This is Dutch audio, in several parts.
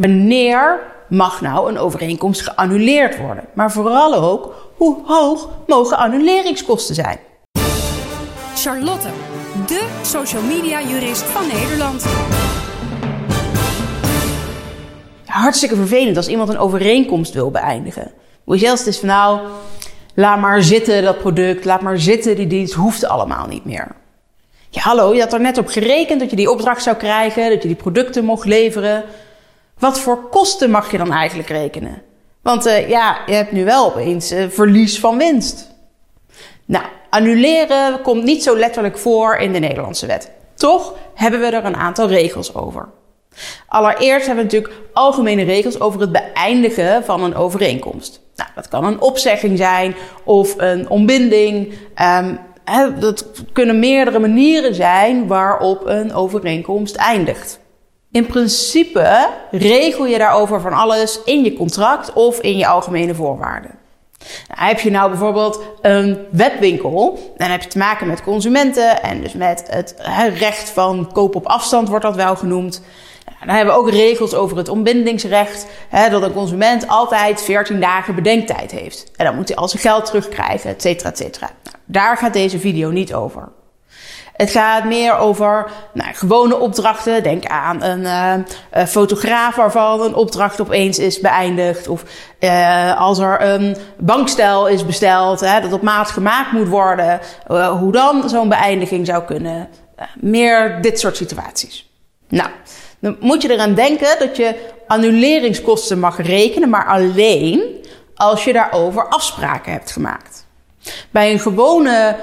Wanneer mag nou een overeenkomst geannuleerd worden? Maar vooral ook, hoe hoog mogen annuleringskosten zijn? Charlotte, de social media jurist van Nederland. Hartstikke vervelend als iemand een overeenkomst wil beëindigen. Hoe je zelfs is van nou, laat maar zitten dat product, laat maar zitten die dienst, hoeft allemaal niet meer. Ja, hallo, je had er net op gerekend dat je die opdracht zou krijgen, dat je die producten mocht leveren. Wat voor kosten mag je dan eigenlijk rekenen? Want uh, ja, je hebt nu wel opeens uh, verlies van winst. Nou, annuleren komt niet zo letterlijk voor in de Nederlandse wet. Toch hebben we er een aantal regels over. Allereerst hebben we natuurlijk algemene regels over het beëindigen van een overeenkomst. Nou, dat kan een opzegging zijn of een ontbinding. Um, dat kunnen meerdere manieren zijn waarop een overeenkomst eindigt. In principe regel je daarover van alles in je contract of in je algemene voorwaarden. Nou, heb je nou bijvoorbeeld een webwinkel, dan heb je te maken met consumenten en dus met het recht van koop op afstand wordt dat wel genoemd. Nou, dan hebben we ook regels over het ontbindingsrecht, hè, dat een consument altijd 14 dagen bedenktijd heeft. En dan moet hij al zijn geld terugkrijgen, et cetera, et cetera. Nou, daar gaat deze video niet over. Het gaat meer over nou, gewone opdrachten. Denk aan een uh, fotograaf waarvan een opdracht opeens is beëindigd. Of uh, als er een bankstel is besteld, hè, dat op maat gemaakt moet worden. hoe dan zo'n beëindiging zou kunnen. meer dit soort situaties. Nou, dan moet je eraan denken dat je annuleringskosten mag rekenen, maar alleen als je daarover afspraken hebt gemaakt. Bij een gewone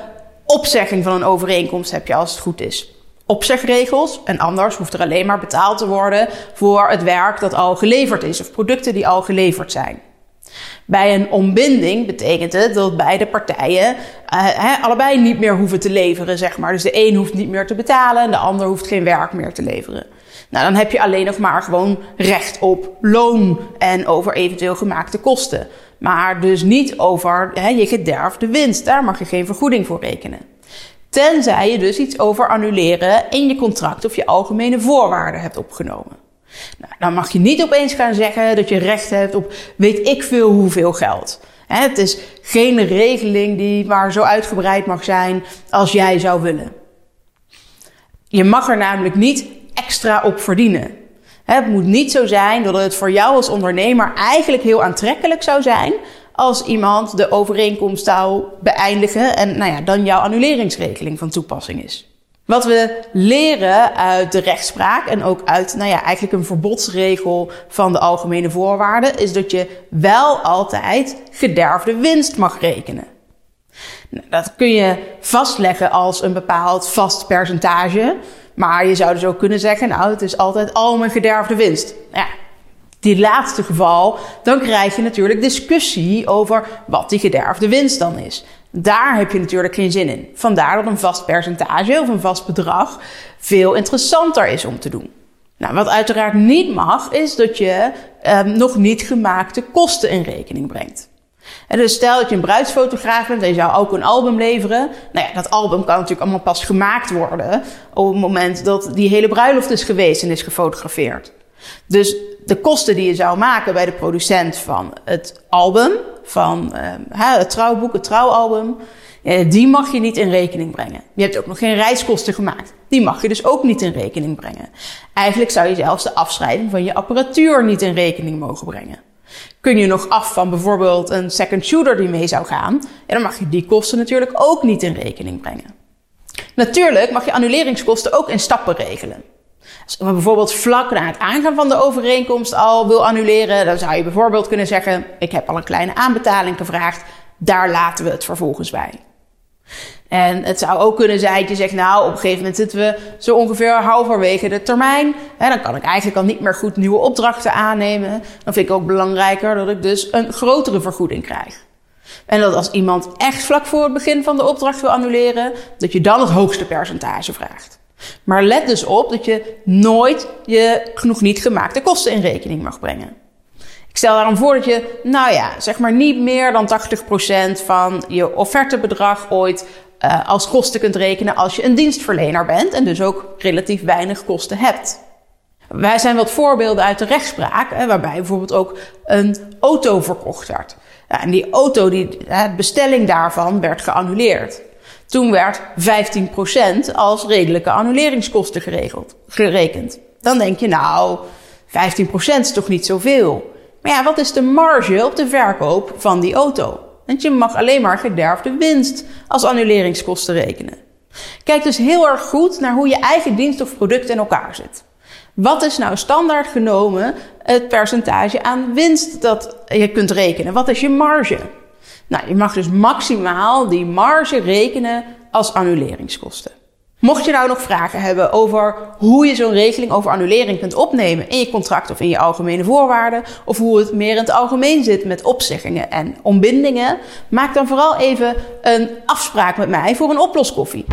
opzegging van een overeenkomst heb je als het goed is opzegregels. En anders hoeft er alleen maar betaald te worden voor het werk dat al geleverd is of producten die al geleverd zijn. Bij een ontbinding betekent het dat beide partijen uh, allebei niet meer hoeven te leveren, zeg maar. Dus de een hoeft niet meer te betalen en de ander hoeft geen werk meer te leveren. Nou, dan heb je alleen nog maar gewoon recht op loon en over eventueel gemaakte kosten. Maar dus niet over hè, je gederfde winst. Daar mag je geen vergoeding voor rekenen. Tenzij je dus iets over annuleren in je contract of je algemene voorwaarden hebt opgenomen. Nou, dan mag je niet opeens gaan zeggen dat je recht hebt op weet ik veel hoeveel geld. Het is geen regeling die maar zo uitgebreid mag zijn als jij zou willen. Je mag er namelijk niet extra op verdienen. Het moet niet zo zijn dat het voor jou als ondernemer eigenlijk heel aantrekkelijk zou zijn als iemand de overeenkomst zou beëindigen en nou ja, dan jouw annuleringsregeling van toepassing is. Wat we leren uit de rechtspraak en ook uit nou ja, eigenlijk een verbodsregel van de algemene voorwaarden is dat je wel altijd gederfde winst mag rekenen. Nou, dat kun je vastleggen als een bepaald vast percentage. Maar je zou dus ook kunnen zeggen, nou, het is altijd al mijn gederfde winst. Ja, die laatste geval, dan krijg je natuurlijk discussie over wat die gederfde winst dan is. Daar heb je natuurlijk geen zin in. Vandaar dat een vast percentage of een vast bedrag veel interessanter is om te doen. Nou, wat uiteraard niet mag, is dat je um, nog niet gemaakte kosten in rekening brengt. En dus stel dat je een bruidsfotograaf bent en je zou ook een album leveren. Nou ja, dat album kan natuurlijk allemaal pas gemaakt worden op het moment dat die hele bruiloft is geweest en is gefotografeerd. Dus de kosten die je zou maken bij de producent van het album, van uh, het trouwboek, het trouwalbum, die mag je niet in rekening brengen. Je hebt ook nog geen reiskosten gemaakt. Die mag je dus ook niet in rekening brengen. Eigenlijk zou je zelfs de afschrijving van je apparatuur niet in rekening mogen brengen. Kun je nog af van bijvoorbeeld een second shooter die mee zou gaan, en dan mag je die kosten natuurlijk ook niet in rekening brengen. Natuurlijk mag je annuleringskosten ook in stappen regelen. Als je bijvoorbeeld vlak na het aangaan van de overeenkomst al wil annuleren, dan zou je bijvoorbeeld kunnen zeggen: Ik heb al een kleine aanbetaling gevraagd, daar laten we het vervolgens bij. En het zou ook kunnen zijn dat je zegt, nou, op een gegeven moment zitten we zo ongeveer halverwege de termijn. Hè, dan kan ik eigenlijk al niet meer goed nieuwe opdrachten aannemen. Dan vind ik ook belangrijker dat ik dus een grotere vergoeding krijg. En dat als iemand echt vlak voor het begin van de opdracht wil annuleren, dat je dan het hoogste percentage vraagt. Maar let dus op dat je nooit je genoeg niet gemaakte kosten in rekening mag brengen. Ik stel daarom voor dat je, nou ja, zeg maar niet meer dan 80% van je offertebedrag ooit uh, als kosten kunt rekenen als je een dienstverlener bent en dus ook relatief weinig kosten hebt. Wij zijn wat voorbeelden uit de rechtspraak, hè, waarbij bijvoorbeeld ook een auto verkocht werd. Ja, en die auto, die, bestelling daarvan werd geannuleerd. Toen werd 15% als redelijke annuleringskosten geregeld, gerekend. Dan denk je, nou, 15% is toch niet zoveel? Maar ja, wat is de marge op de verkoop van die auto? Want je mag alleen maar gederfde winst als annuleringskosten rekenen. Kijk dus heel erg goed naar hoe je eigen dienst of product in elkaar zit. Wat is nou standaard genomen het percentage aan winst dat je kunt rekenen? Wat is je marge? Nou, je mag dus maximaal die marge rekenen als annuleringskosten. Mocht je nou nog vragen hebben over hoe je zo'n regeling over annulering kunt opnemen in je contract of in je algemene voorwaarden, of hoe het meer in het algemeen zit met opzeggingen en ontbindingen, maak dan vooral even een afspraak met mij voor een oploskoffie.